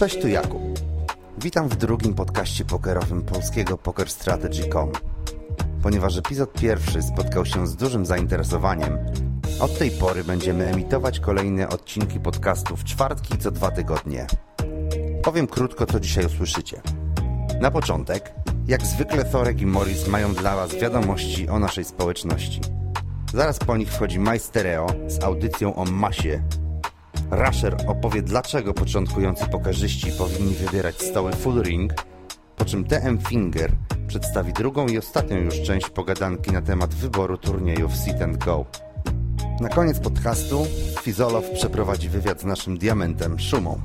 Cześć, tu Jakub. Witam w drugim podcaście pokerowym polskiego PokerStrategy.com. Ponieważ epizod pierwszy spotkał się z dużym zainteresowaniem, od tej pory będziemy emitować kolejne odcinki podcastu w czwartki co dwa tygodnie. Powiem krótko, co dzisiaj usłyszycie. Na początek, jak zwykle Thorek i Morris mają dla Was wiadomości o naszej społeczności. Zaraz po nich wchodzi Majstereo z audycją o masie. Rasher opowie, dlaczego początkujący pokerzyści powinni wybierać stoły full ring, po czym TM Finger przedstawi drugą i ostatnią już część pogadanki na temat wyboru turniejów Sit and Go. Na koniec podcastu Fizolow przeprowadzi wywiad z naszym diamentem Szumą.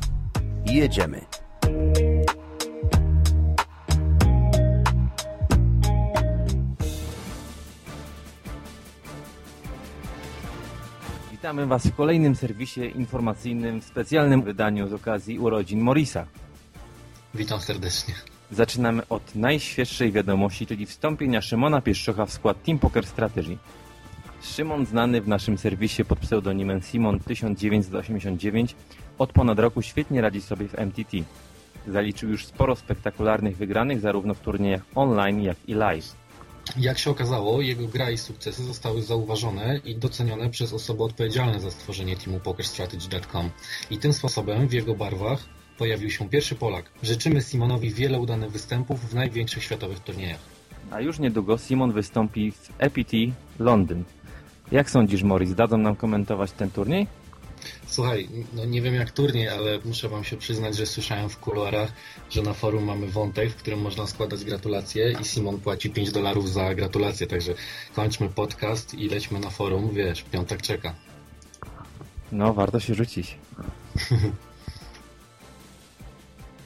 Jedziemy! Witamy Was w kolejnym serwisie informacyjnym w specjalnym wydaniu z okazji urodzin Morisa. Witam serdecznie. Zaczynamy od najświeższej wiadomości, czyli wstąpienia Szymona Pieszczocha w skład Team Poker Strategy. Szymon znany w naszym serwisie pod pseudonimem Simon 1989 od ponad roku świetnie radzi sobie w MTT. Zaliczył już sporo spektakularnych wygranych zarówno w turniejach online jak i live. Jak się okazało, jego gra i sukcesy zostały zauważone i docenione przez osoby odpowiedzialne za stworzenie teamu PokerStrategy.com. I tym sposobem w jego barwach pojawił się pierwszy Polak. Życzymy Simonowi wiele udanych występów w największych światowych turniejach. A już niedługo Simon wystąpi w EPT Londyn. Jak sądzisz, Morris, dadzą nam komentować ten turniej? Słuchaj, no nie wiem jak turniej, ale muszę wam się przyznać, że słyszałem w kuluarach, że na forum mamy wątek, w którym można składać gratulacje i Simon płaci 5 dolarów za gratulacje, także kończmy podcast i lećmy na forum, wiesz, piątek czeka. No, warto się rzucić.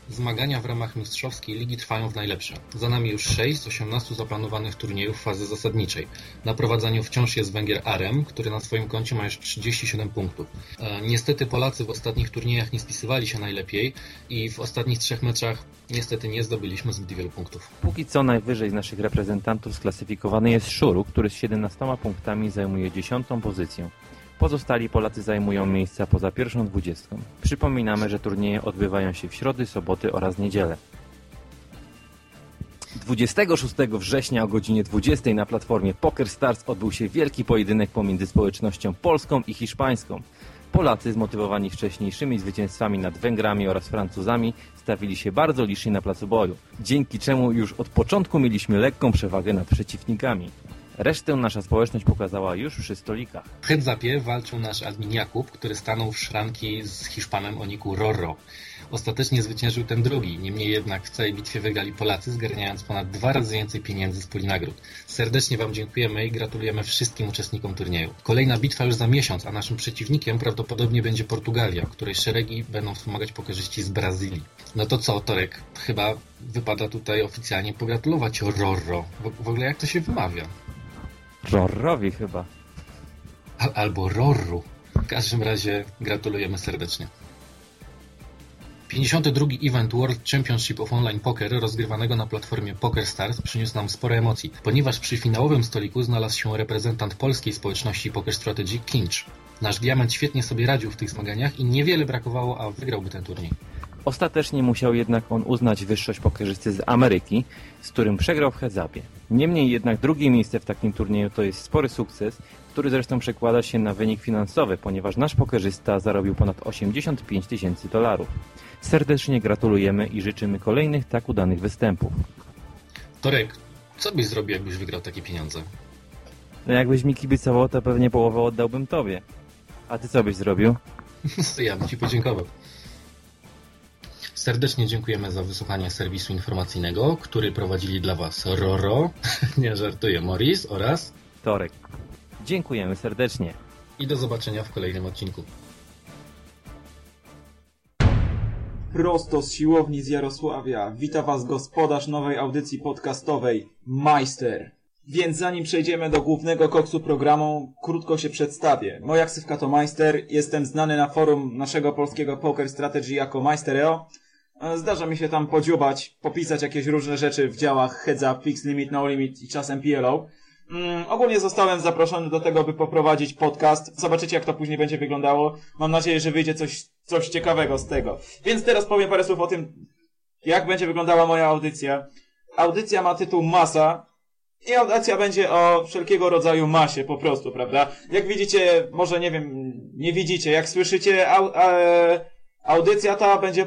Zmagania w ramach mistrzowskiej ligi trwają w najlepsze. Za nami już 6 z 18 zaplanowanych turniejów fazy zasadniczej. Na prowadzeniu wciąż jest Węgier Arem, który na swoim koncie ma już 37 punktów. E, niestety Polacy w ostatnich turniejach nie spisywali się najlepiej i w ostatnich trzech meczach niestety nie zdobyliśmy zbyt wielu punktów. Póki co najwyżej z naszych reprezentantów sklasyfikowany jest Szuru, który z 17 punktami zajmuje 10 pozycję. Pozostali Polacy zajmują miejsca poza pierwszą dwudziestką. Przypominamy, że turnieje odbywają się w środy, soboty oraz niedzielę. 26 września o godzinie 20 na platformie PokerStars odbył się wielki pojedynek pomiędzy społecznością polską i hiszpańską. Polacy, zmotywowani wcześniejszymi zwycięstwami nad Węgrami oraz Francuzami, stawili się bardzo liczni na placu boju, dzięki czemu już od początku mieliśmy lekką przewagę nad przeciwnikami. Resztę nasza społeczność pokazała już przy stolikach. W Hedzapie walczył nasz admin Jakub, który stanął w szranki z Hiszpanem o niku Rorro. Ostatecznie zwyciężył ten drugi, niemniej jednak w całej bitwie wygrali Polacy, zgarniając ponad dwa razy więcej pieniędzy z puli nagród. Serdecznie Wam dziękujemy i gratulujemy wszystkim uczestnikom turnieju. Kolejna bitwa już za miesiąc, a naszym przeciwnikiem prawdopodobnie będzie Portugalia, której szeregi będą wspomagać pokerzyści z Brazylii. No to co, Torek? Chyba wypada tutaj oficjalnie pogratulować Rorro. W, w ogóle jak to się wymawia? Rorrowi chyba. Al albo Rorru. W każdym razie gratulujemy serdecznie. 52. event World Championship of Online Poker rozgrywanego na platformie PokerStars przyniósł nam sporo emocji, ponieważ przy finałowym stoliku znalazł się reprezentant polskiej społeczności Poker Strategy Kinch. Nasz diament świetnie sobie radził w tych zmaganiach i niewiele brakowało, a wygrałby ten turniej. Ostatecznie musiał jednak on uznać wyższość pokerzysty z Ameryki, z którym przegrał w heads-upie. Niemniej jednak drugie miejsce w takim turnieju to jest spory sukces, który zresztą przekłada się na wynik finansowy, ponieważ nasz pokerzysta zarobił ponad 85 tysięcy dolarów. Serdecznie gratulujemy i życzymy kolejnych tak udanych występów. Torek, co byś zrobił, jakbyś wygrał takie pieniądze? No jakbyś mi kibicował, to pewnie połowę oddałbym tobie. A ty co byś zrobił? ja bym ci podziękował. Serdecznie dziękujemy za wysłuchanie serwisu informacyjnego, który prowadzili dla Was Roro, nie żartuję, Morris oraz Torek. Dziękujemy serdecznie. I do zobaczenia w kolejnym odcinku. Prosto z siłowni z Jarosławia wita Was gospodarz nowej audycji podcastowej Majster. Więc zanim przejdziemy do głównego koksu programu, krótko się przedstawię. Moja ksywka to Majster, jestem znany na forum naszego polskiego Poker Strategy jako Majstereo. Zdarza mi się tam podziubać, popisać jakieś różne rzeczy w działach Heads Up, Fix Limit, No Limit i czasem PLO. Mm, ogólnie zostałem zaproszony do tego, by poprowadzić podcast. Zobaczycie, jak to później będzie wyglądało. Mam nadzieję, że wyjdzie coś coś ciekawego z tego. Więc teraz powiem parę słów o tym, jak będzie wyglądała moja audycja. Audycja ma tytuł Masa i audycja będzie o wszelkiego rodzaju masie po prostu, prawda? Jak widzicie, może nie wiem, nie widzicie, jak słyszycie, au, e, audycja ta będzie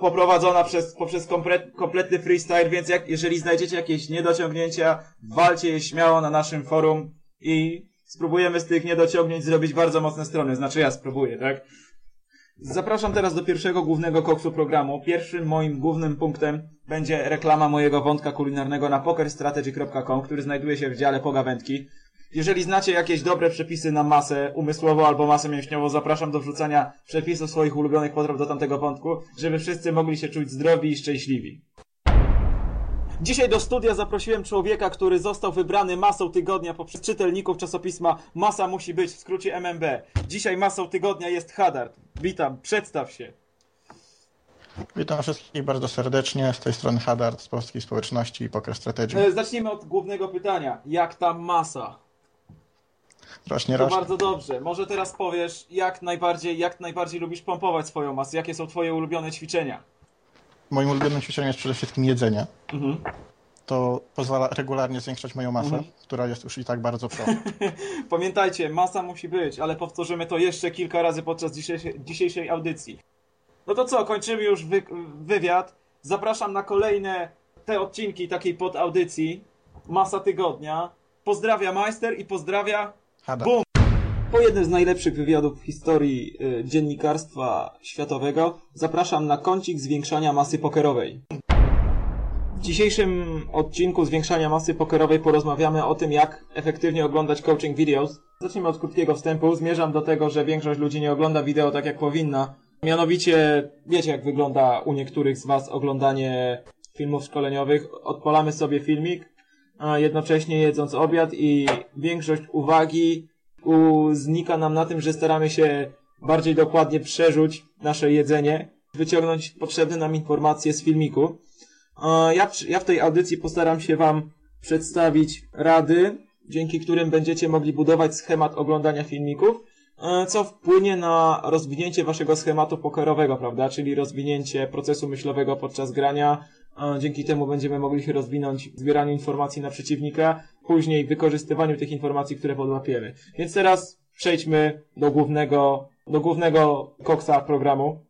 poprowadzona przez, poprzez komplet, kompletny freestyle, więc jak, jeżeli znajdziecie jakieś niedociągnięcia, walcie je śmiało na naszym forum i spróbujemy z tych niedociągnięć zrobić bardzo mocne strony. Znaczy ja spróbuję, tak? Zapraszam teraz do pierwszego głównego koksu programu. Pierwszym moim głównym punktem będzie reklama mojego wątka kulinarnego na pokerstrategy.com, który znajduje się w dziale pogawędki. Jeżeli znacie jakieś dobre przepisy na masę umysłową albo masę mięśniową, zapraszam do wrzucania przepisów swoich ulubionych potraw do tamtego wątku, żeby wszyscy mogli się czuć zdrowi i szczęśliwi. Dzisiaj do studia zaprosiłem człowieka, który został wybrany masą tygodnia poprzez czytelników czasopisma Masa musi być, w skrócie MMB. Dzisiaj masą tygodnia jest Hadard. Witam, przedstaw się. Witam wszystkich bardzo serdecznie. Z tej strony Hadard z Polskiej Społeczności i Poker Strategy. E, Zacznijmy od głównego pytania. Jak tam masa? Rośnie, To rośnie. bardzo dobrze. Może teraz powiesz, jak najbardziej, jak najbardziej lubisz pompować swoją masę? Jakie są twoje ulubione ćwiczenia? Moim ulubionym ćwiczeniem jest przede wszystkim jedzenie. Mhm. To pozwala regularnie zwiększać moją masę, Mhm. która jest już i tak bardzo pro. Pamiętajcie, masa musi być, ale powtórzymy to jeszcze kilka razy podczas dzisiejszej, dzisiejszej audycji. No to co, kończymy już wy, wywiad. Zapraszam na kolejne te odcinki takiej podaudycji. Masa tygodnia. Pozdrawia Majster i pozdrawia Po jednym z najlepszych wywiadów w historii y, dziennikarstwa światowego zapraszam na kącik zwiększania masy pokerowej. W dzisiejszym odcinku zwiększania masy pokerowej porozmawiamy o tym, jak efektywnie oglądać coaching videos. Zacznijmy od krótkiego wstępu. Zmierzam do tego, że większość ludzi nie ogląda wideo tak jak powinna. Mianowicie, wiecie jak wygląda u niektórych z Was oglądanie filmów szkoleniowych. Odpalamy sobie filmik, a jednocześnie jedząc obiad i większość uwagi u, znika nam na tym, że staramy się bardziej dokładnie przerzuć nasze jedzenie, wyciągnąć potrzebne nam informacje z filmiku. Ja, ja w tej audycji postaram się Wam przedstawić rady, dzięki którym będziecie mogli budować schemat oglądania filmików, e, co wpłynie na rozwinięcie Waszego schematu pokerowego, prawda? Czyli rozwinięcie procesu myślowego podczas grania. Dzięki temu będziemy mogli się rozwinąć w zbieraniu informacji na przeciwnika, później wykorzystywaniu tych informacji, które podłapiemy. Więc teraz przejdźmy do głównego, do głównego koksa programu.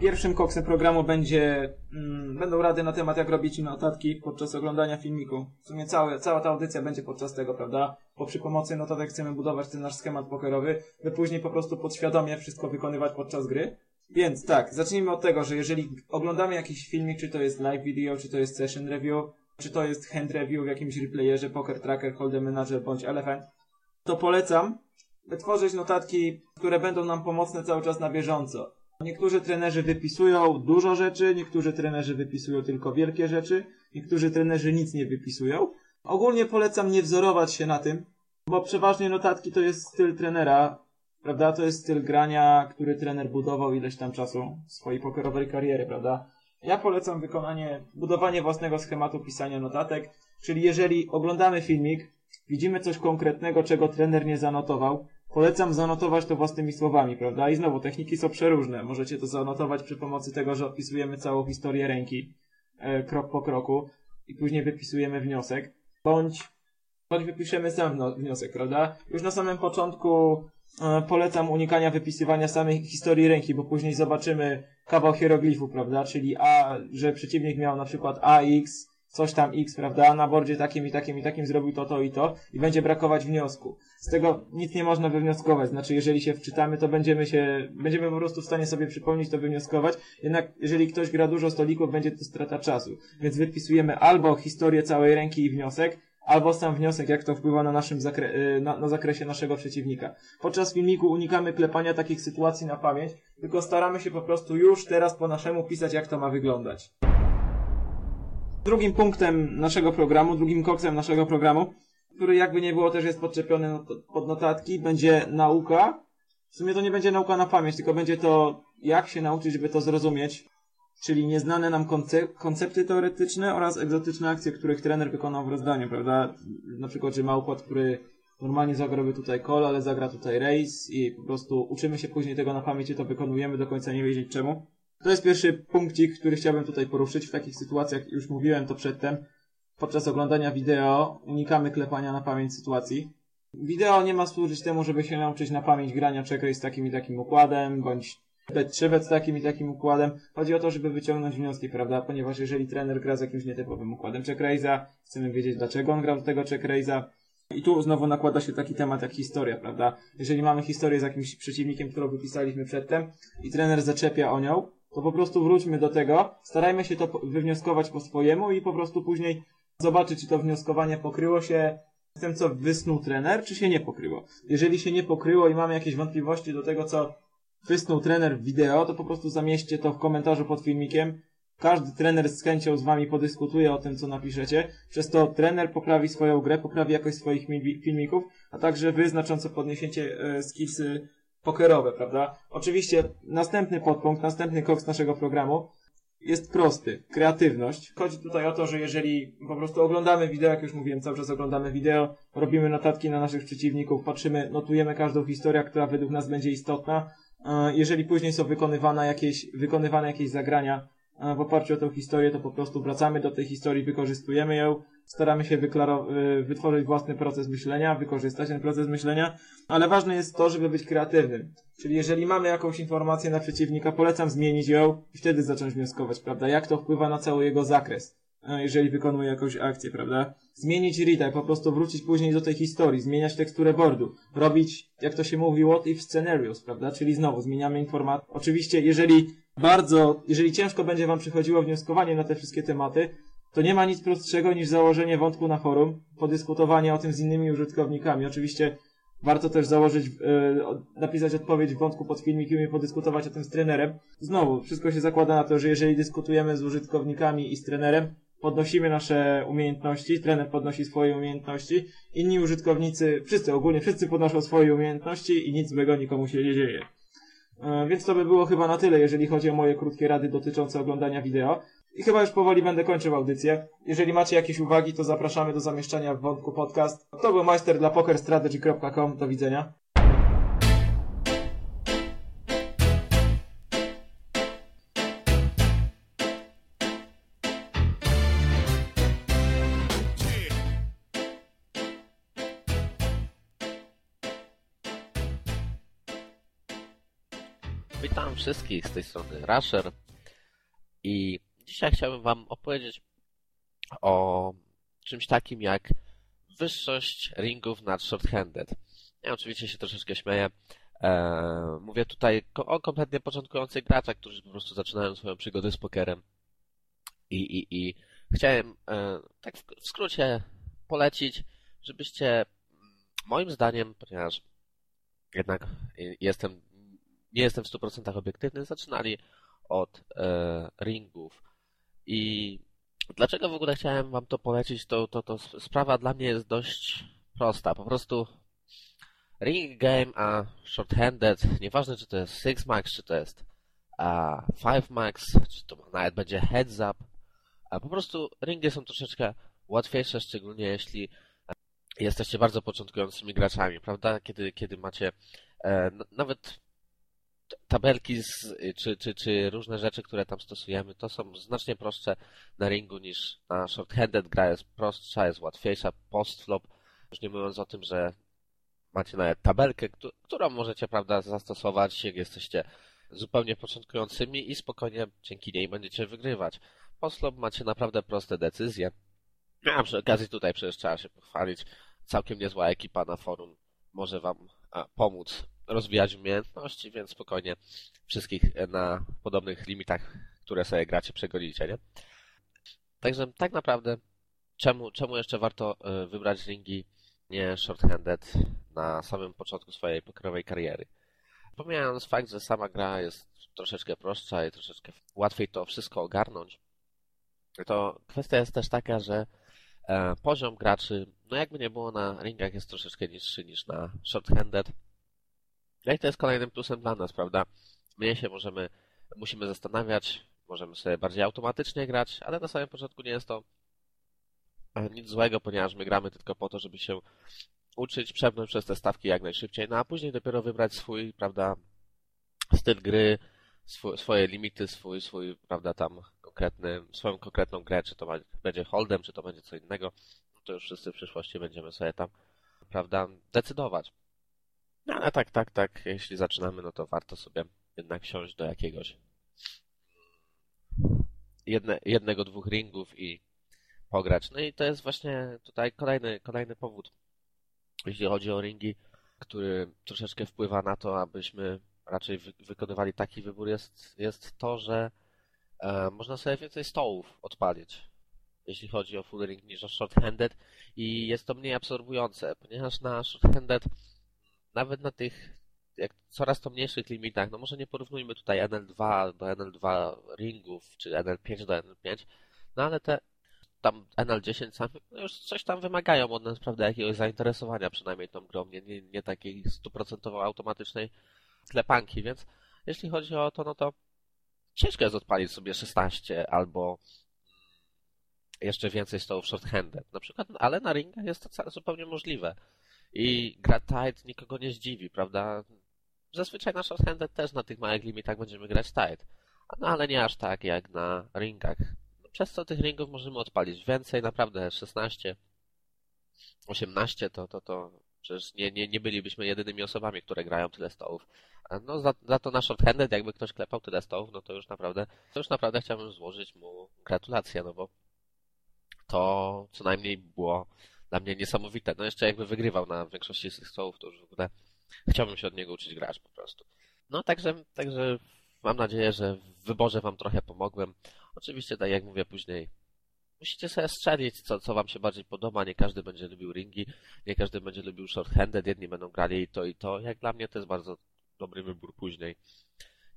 Pierwszym koksem programu będzie, mm, będą rady na temat, jak robić notatki podczas oglądania filmiku. W sumie całe, cała ta audycja będzie podczas tego, prawda? Bo przy pomocy notatek chcemy budować ten nasz schemat pokerowy, by później po prostu podświadomie wszystko wykonywać podczas gry. Więc tak, zacznijmy od tego, że jeżeli oglądamy jakiś filmik, czy to jest live video, czy to jest session review, czy to jest hand review w jakimś replayerze, Poker Tracker, Hold'em Manager bądź Elephant, to polecam wytworzyć notatki, które będą nam pomocne cały czas na bieżąco. Niektórzy trenerzy wypisują dużo rzeczy, niektórzy trenerzy wypisują tylko wielkie rzeczy, niektórzy trenerzy nic nie wypisują. Ogólnie polecam nie wzorować się na tym, bo przeważnie notatki to jest styl trenera, prawda? To jest styl grania, który trener budował ileś tam czasu swojej pokerowej kariery, prawda? Ja polecam wykonanie, budowanie własnego schematu pisania notatek, czyli jeżeli oglądamy filmik, widzimy coś konkretnego, czego trener nie zanotował, polecam zanotować to własnymi słowami, prawda? I znowu, techniki są przeróżne. Możecie to zanotować przy pomocy tego, że opisujemy całą historię ręki, e, krok po kroku i później wypisujemy wniosek, bądź, bądź wypiszemy sam wniosek, prawda? Już na samym początku polecam unikania wypisywania samej historii ręki, bo później zobaczymy kawał hieroglifu, prawda? Czyli A, że przeciwnik miał na przykład AX, coś tam X, prawda? Na bordzie takim i takim i takim zrobił to, to i to i będzie brakować wniosku. Z tego nic nie można wywnioskować. Znaczy, jeżeli się wczytamy, to będziemy się, będziemy po prostu w stanie sobie przypomnieć to wywnioskować. Jednak, jeżeli ktoś gra dużo stolików, będzie to strata czasu. Więc wypisujemy albo historię całej ręki i wniosek, albo sam wniosek, jak to wpływa na naszym zakre- y, na, na zakresie naszego przeciwnika. Podczas filmiku unikamy klepania takich sytuacji na pamięć, tylko staramy się po prostu już teraz po naszemu pisać, jak to ma wyglądać. Drugim punktem naszego programu, drugim koksem naszego programu, który jakby nie było też jest podczepiony not- pod notatki, będzie nauka. W sumie to nie będzie nauka na pamięć, tylko będzie to jak się nauczyć, żeby to zrozumieć. Czyli nieznane nam konce- koncepty teoretyczne oraz egzotyczne akcje, których trener wykonał w rozdaniu, prawda? Na przykład, że ma układ, który normalnie zagrałby tutaj call, ale zagra tutaj race i po prostu uczymy się później tego na pamięć i to wykonujemy, do końca nie wiedzieć czemu. To jest pierwszy punkcik, który chciałbym tutaj poruszyć. W takich sytuacjach, już mówiłem to przedtem, podczas oglądania wideo unikamy klepania na pamięć sytuacji. Wideo nie ma służyć temu, żeby się nauczyć na pamięć grania check z takim i takim układem, bądź 3 bet z takim i takim układem. Chodzi o to, żeby wyciągnąć wnioski, prawda? Ponieważ jeżeli trener gra z jakimś nietypowym układem check chcemy wiedzieć, dlaczego on grał do tego check i tu znowu nakłada się taki temat jak historia, prawda? Jeżeli mamy historię z jakimś przeciwnikiem, którą wypisaliśmy przedtem i trener zaczepia o nią, to po prostu wróćmy do tego, starajmy się to wywnioskować po swojemu i po prostu później zobaczyć, czy to wnioskowanie pokryło się z tym, co wysnuł trener, czy się nie pokryło. Jeżeli się nie pokryło i mamy jakieś wątpliwości do tego, co wysnuł trener wideo, to po prostu zamieście to w komentarzu pod filmikiem. Każdy trener z chęcią z wami podyskutuje o tym, co napiszecie. Przez to trener poprawi swoją grę, poprawi jakość swoich filmików, a także wy znacząco podniesiecie e, skillsy pokerowe, prawda? Oczywiście następny podpunkt, następny koks naszego programu jest prosty. Kreatywność. Chodzi tutaj o to, że jeżeli po prostu oglądamy wideo, jak już mówiłem, cały czas oglądamy wideo, robimy notatki na naszych przeciwników, patrzymy, notujemy każdą historię, która według nas będzie istotna. E, jeżeli później są wykonywane jakieś, wykonywane jakieś zagrania e, w oparciu o tę historię, to po prostu wracamy do tej historii, wykorzystujemy ją, staramy się e, wytworzyć własny proces myślenia, wykorzystać ten proces myślenia, ale ważne jest to, żeby być kreatywnym. Czyli jeżeli mamy jakąś informację na przeciwnika, polecam zmienić ją i wtedy zacząć wnioskować, prawda? Jak to wpływa na cały jego zakres, jeżeli wykonuje jakąś akcję, prawda? Zmienić retype, po prostu wrócić później do tej historii, zmieniać teksturę boardu, robić, jak to się mówi, what if scenarios, prawda? Czyli znowu zmieniamy informacje. Oczywiście, jeżeli bardzo, jeżeli ciężko będzie Wam przychodziło wnioskowanie na te wszystkie tematy, to nie ma nic prostszego niż założenie wątku na forum, podyskutowanie o tym z innymi użytkownikami. Oczywiście warto też założyć, yy, napisać odpowiedź w wątku pod filmikiem i podyskutować o tym z trenerem. Znowu, wszystko się zakłada na to, że jeżeli dyskutujemy z użytkownikami i z trenerem, podnosimy nasze umiejętności, trener podnosi swoje umiejętności, inni użytkownicy, wszyscy, ogólnie wszyscy podnoszą swoje umiejętności i nic złego nikomu się nie dzieje. Yy, więc to by było chyba na tyle, jeżeli chodzi o moje krótkie rady dotyczące oglądania wideo. I chyba już powoli będę kończył audycję. Jeżeli macie jakieś uwagi, to zapraszamy do zamieszczania w wątku podcast. To był majster dla pokerstrategy.com. Do widzenia. Witam wszystkich z tej strony Rasher i Dzisiaj chciałbym Wam opowiedzieć o czymś takim jak wyższość ringów nad shorthanded. Ja oczywiście się troszeczkę śmieję. Eee, mówię tutaj o kompletnie początkujących graczach, którzy po prostu zaczynają swoją przygodę z pokerem. I, i, i chciałem e, tak w, w skrócie polecić, żebyście moim zdaniem, ponieważ jednak jestem, nie jestem w 100% obiektywny, zaczynali od e, ringów i dlaczego w ogóle chciałem wam to polecić, to, to, to sprawa dla mnie jest dość prosta. Po prostu ring game a short-handed, nieważne czy to jest 6 max, czy to jest uh, 5 max, czy to nawet będzie heads up, a po prostu ringy są troszeczkę łatwiejsze, szczególnie jeśli e, jesteście bardzo początkującymi graczami, prawda? Kiedy, kiedy macie e, nawet tabelki z, czy, czy, czy różne rzeczy, które tam stosujemy, to są znacznie prostsze na ringu niż na short-handed. Gra jest prostsza, jest łatwiejsza, post-flop. Już nie mówiąc o tym, że macie nawet tabelkę, którą możecie, prawda, zastosować, jak jesteście zupełnie początkującymi i spokojnie dzięki niej będziecie wygrywać. Post-flop macie naprawdę proste decyzje. A przy okazji tutaj przecież trzeba się pochwalić. Całkiem niezła ekipa na forum może Wam pomóc rozwijać umiejętności, więc spokojnie wszystkich na podobnych limitach, które sobie gracie, przegonicie, nie? Także tak naprawdę, czemu, czemu jeszcze warto e, wybrać ringi nie short-handed na samym początku swojej pokerowej kariery? Pomijając fakt, że sama gra jest troszeczkę prostsza i troszeczkę łatwiej to wszystko ogarnąć, to kwestia jest też taka, że e, poziom graczy, no jakby nie było na ringach jest troszeczkę niższy niż na short-handed, no i to jest kolejnym plusem dla nas, prawda? My się możemy, musimy zastanawiać, możemy sobie bardziej automatycznie grać, ale na samym początku nie jest to nic złego, ponieważ my gramy tylko po to, żeby się uczyć, przepnąć przez te stawki jak najszybciej, no a później dopiero wybrać swój, prawda, styl gry, swoje limity, swój, swój, prawda, tam konkretny, swoją konkretną grę, czy to będzie holdem, czy to będzie co innego, no to już wszyscy w przyszłości będziemy sobie tam, prawda, decydować. No tak, tak, tak, jeśli zaczynamy, no to warto sobie jednak siąść do jakiegoś jedne, jednego, dwóch ringów i pograć. No i to jest właśnie tutaj kolejny, kolejny powód, jeśli chodzi o ringi, który troszeczkę wpływa na to, abyśmy raczej wy wykonywali taki wybór, jest, jest to, że e, można sobie więcej stołów odpalić, jeśli chodzi o full ring niż o short-handed. I jest to mniej absorbujące, ponieważ na short-handed nawet na tych jak coraz to mniejszych limitach, no może nie porównujmy tutaj NL2 do NL2 ringów, czy NL5 do NL5, no ale te tam NL10 sami no już coś tam wymagają od nas, prawda, jakiegoś zainteresowania przynajmniej tą grą, nie, nie, nie takiej stuprocentowo automatycznej klepanki, więc jeśli chodzi o to, no to ciężko jest odpalić sobie 16 albo jeszcze więcej stołów short-handed na przykład, ale na ringach jest to zupełnie możliwe. I gra tight nikogo nie zdziwi, prawda? Zazwyczaj na short-handed też na tych małych limitach będziemy grać tight. No ale nie aż tak jak na ringach. Przez co tych ringów możemy odpalić więcej, naprawdę 16, 18 to, to, to przecież nie, nie, nie bylibyśmy jedynymi osobami, które grają tyle stołów. No za, za to na short-handed, jakby ktoś klepał tyle stołów, no to już naprawdę, to już naprawdę chciałbym złożyć mu gratulacje, no bo to co najmniej było dla mnie niesamowite. No jeszcze jakby wygrywał na większości z tych stołów, to już w ogóle chciałbym się od niego uczyć grać po prostu. No także, także mam nadzieję, że w wyborze wam trochę pomogłem. Oczywiście, tak jak mówię później, musicie sobie strzelić, co, co wam się bardziej podoba. Nie każdy będzie lubił ringi, nie każdy będzie lubił short-handed, jedni będą grali to i to. Jak dla mnie to jest bardzo dobry wybór później.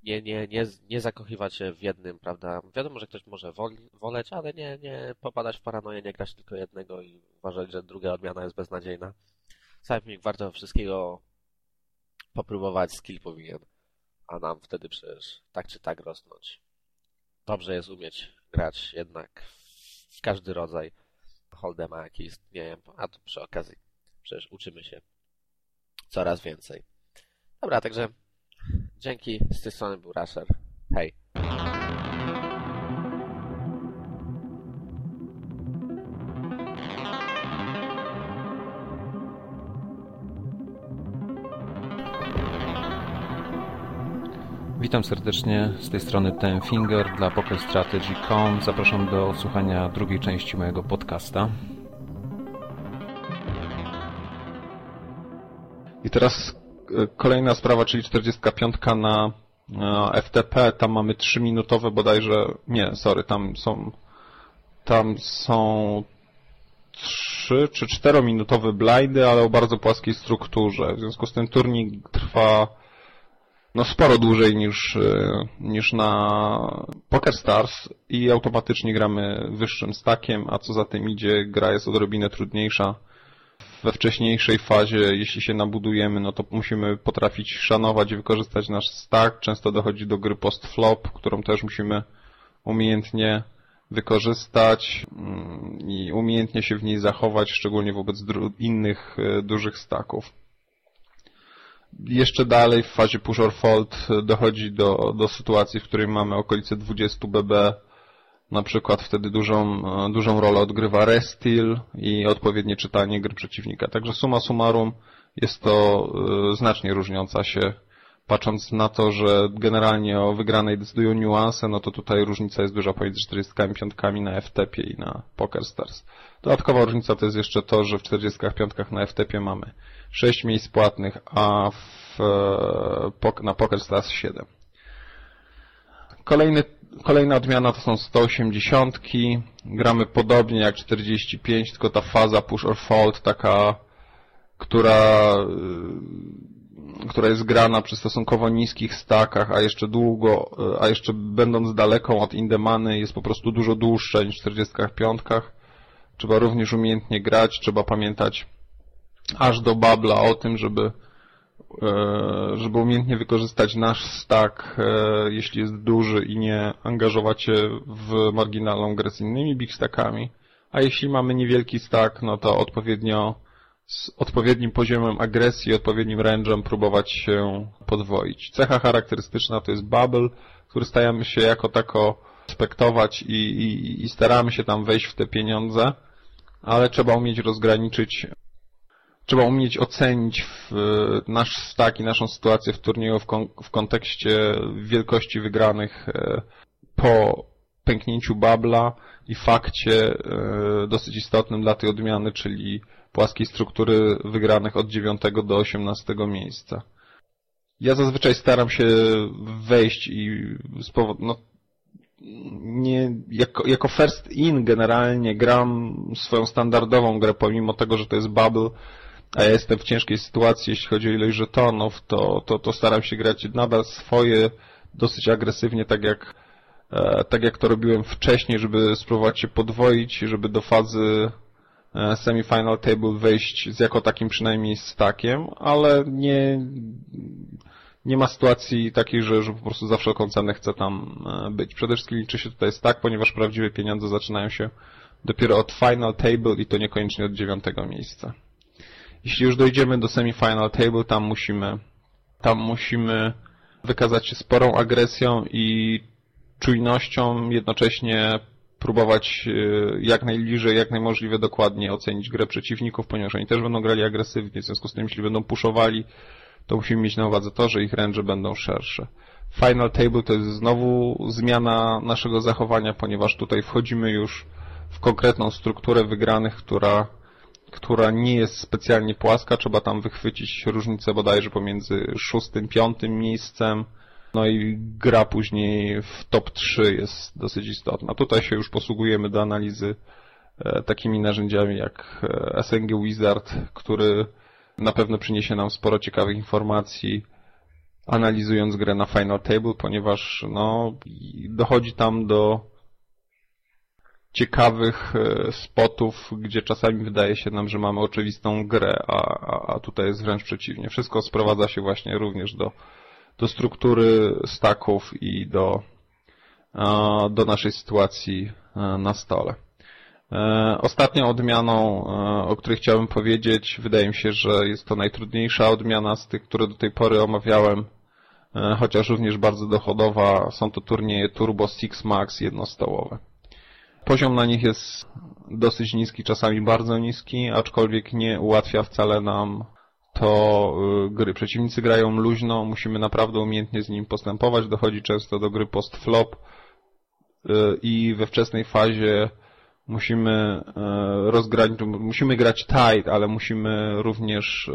Nie, nie, nie, nie zakochiwać się w jednym, prawda? Wiadomo, że ktoś może woli, woleć, ale nie, nie popadać w paranoję, nie grać tylko jednego i uważać, że druga odmiana jest beznadziejna. Samik warto wszystkiego popróbować, skill powinien, a nam wtedy przecież tak czy tak rosnąć. Dobrze jest umieć grać jednak w każdy rodzaj holdema, jaki istnieje, a tu przy okazji przecież uczymy się coraz więcej. Dobra, także dzięki, z tej strony był Rasher. Hej! Witam serdecznie z tej strony Ten Finger dla PokerStrategy.com. Zapraszam do słuchania drugiej części mojego podcasta. I teraz kolejna sprawa, czyli 45 na FTP. Tam mamy 3-minutowe bodajże. Nie, sorry, tam są. Tam są 3 czy 4-minutowe blindy, ale o bardzo płaskiej strukturze. W związku z tym turnik trwa no sporo dłużej niż, e, niż na Poker Stars i automatycznie gramy wyższym stakiem, a co za tym idzie, gra jest odrobinę trudniejsza. We wcześniejszej fazie, jeśli się nabudujemy, no to musimy potrafić szanować i wykorzystać nasz stack. Często dochodzi do gry post-flop, którą też musimy umiejętnie wykorzystać mm, i umiejętnie się w niej zachować, szczególnie wobec innych e, dużych staków jeszcze dalej w fazie push or fold dochodzi do, do sytuacji, w której mamy okolice 20 BB. Na przykład wtedy dużą, dużą rolę odgrywa restil i odpowiednie czytanie gry przeciwnika. Także suma summarum jest to e, znacznie różniąca się. Patrząc na to, że generalnie o wygranej decydują niuanse, no to tutaj różnica jest duża pomiędzy 45 na FTP i na PokerStars. Dodatkowa różnica to jest jeszcze to, że w 45 na FTP mamy 6 miejsc płatnych, a w, e, na PokerStars 7. Kolejny, kolejna odmiana to są 180. Gramy podobnie jak 45, tylko ta faza push or fold taka, która, e, która jest grana przy stosunkowo niskich stakach, a jeszcze długo, e, a jeszcze będąc daleką od Indemany jest po prostu dużo dłuższa niż w 45. Trzeba również umiejętnie grać, trzeba pamiętać aż do babla o tym, żeby żeby umiejętnie wykorzystać nasz stack, e, jeśli jest duży i nie angażować się w marginalną grę z innymi big stackami. A jeśli mamy niewielki stack, no to odpowiednio z odpowiednim poziomem agresji, odpowiednim range'em próbować się podwoić. Cecha charakterystyczna to jest bubble, który stajemy się jako tako spektować i, i, i staramy się tam wejść w te pieniądze, ale trzeba umieć rozgraniczyć trzeba umieć ocenić nasz stack i naszą sytuację w turnieju w, kon w kontekście wielkości wygranych e, po pęknięciu babla i fakcie e, dosyć istotnym dla tej odmiany, czyli płaskiej struktury wygranych od 9 do 18 miejsca. Ja zazwyczaj staram się wejść i z powodu, no, nie, jako, jako first in generalnie gram swoją standardową grę, pomimo tego, że to jest bubble, a ja jestem w ciężkiej sytuacji, jeśli chodzi o ilość żetonów, to, to, to staram się grać nadal swoje dosyć agresywnie, tak jak, e, tak jak to robiłem wcześniej, żeby spróbować się podwoić, żeby do fazy e, semifinal table wejść z jako takim przynajmniej stakiem, ale nie, nie ma sytuacji takiej, że, że po prostu za wszelką cenę chcę tam e, być. Przede wszystkim liczy się tutaj tak, ponieważ prawdziwe pieniądze zaczynają się dopiero od final table i to niekoniecznie od dziewiątego miejsca. Jeśli już dojdziemy do semifinal table, tam musimy, tam musimy wykazać się sporą agresją i czujnością, jednocześnie próbować e, jak najbliżej, jak najmożliwie dokładnie ocenić grę przeciwników, ponieważ oni też będą grali agresywnie, w związku z tym, jeśli będą puszowali, to musimy mieć na uwadze to, że ich range będą szersze. Final table to jest znowu zmiana naszego zachowania, ponieważ tutaj wchodzimy już w konkretną strukturę wygranych, która która nie jest specjalnie płaska, trzeba tam wychwycić różnicę bodajże pomiędzy szóstym, piątym miejscem, no i gra później w top 3 jest dosyć istotna. Tutaj się już posługujemy do analizy e, takimi narzędziami jak e, SNG Wizard, który na pewno przyniesie nam sporo ciekawych informacji analizując grę na Final Table, ponieważ no, dochodzi tam do ciekawych e, spotów, gdzie czasami wydaje się nam, że mamy oczywistą grę, a, a, tutaj jest wręcz przeciwnie. Wszystko sprowadza się właśnie również do, do struktury staków i do, do naszej sytuacji e, na stole. E, ostatnią odmianą, o której chciałbym powiedzieć, wydaje mi się, że jest to najtrudniejsza odmiana z tych, które do tej pory omawiałem, chociaż również bardzo dochodowa. Są to turnieje Turbo Six Max jednostołowe. Poziom na nich jest dosyć niski, czasami bardzo niski, aczkolwiek nie ułatwia wcale nam to y, gry. Przeciwnicy grają luźno, musimy naprawdę umiejętnie z nim postępować. Dochodzi często do gry post-flop y, i we wczesnej fazie musimy y, rozgrać, musimy grać tight, ale musimy również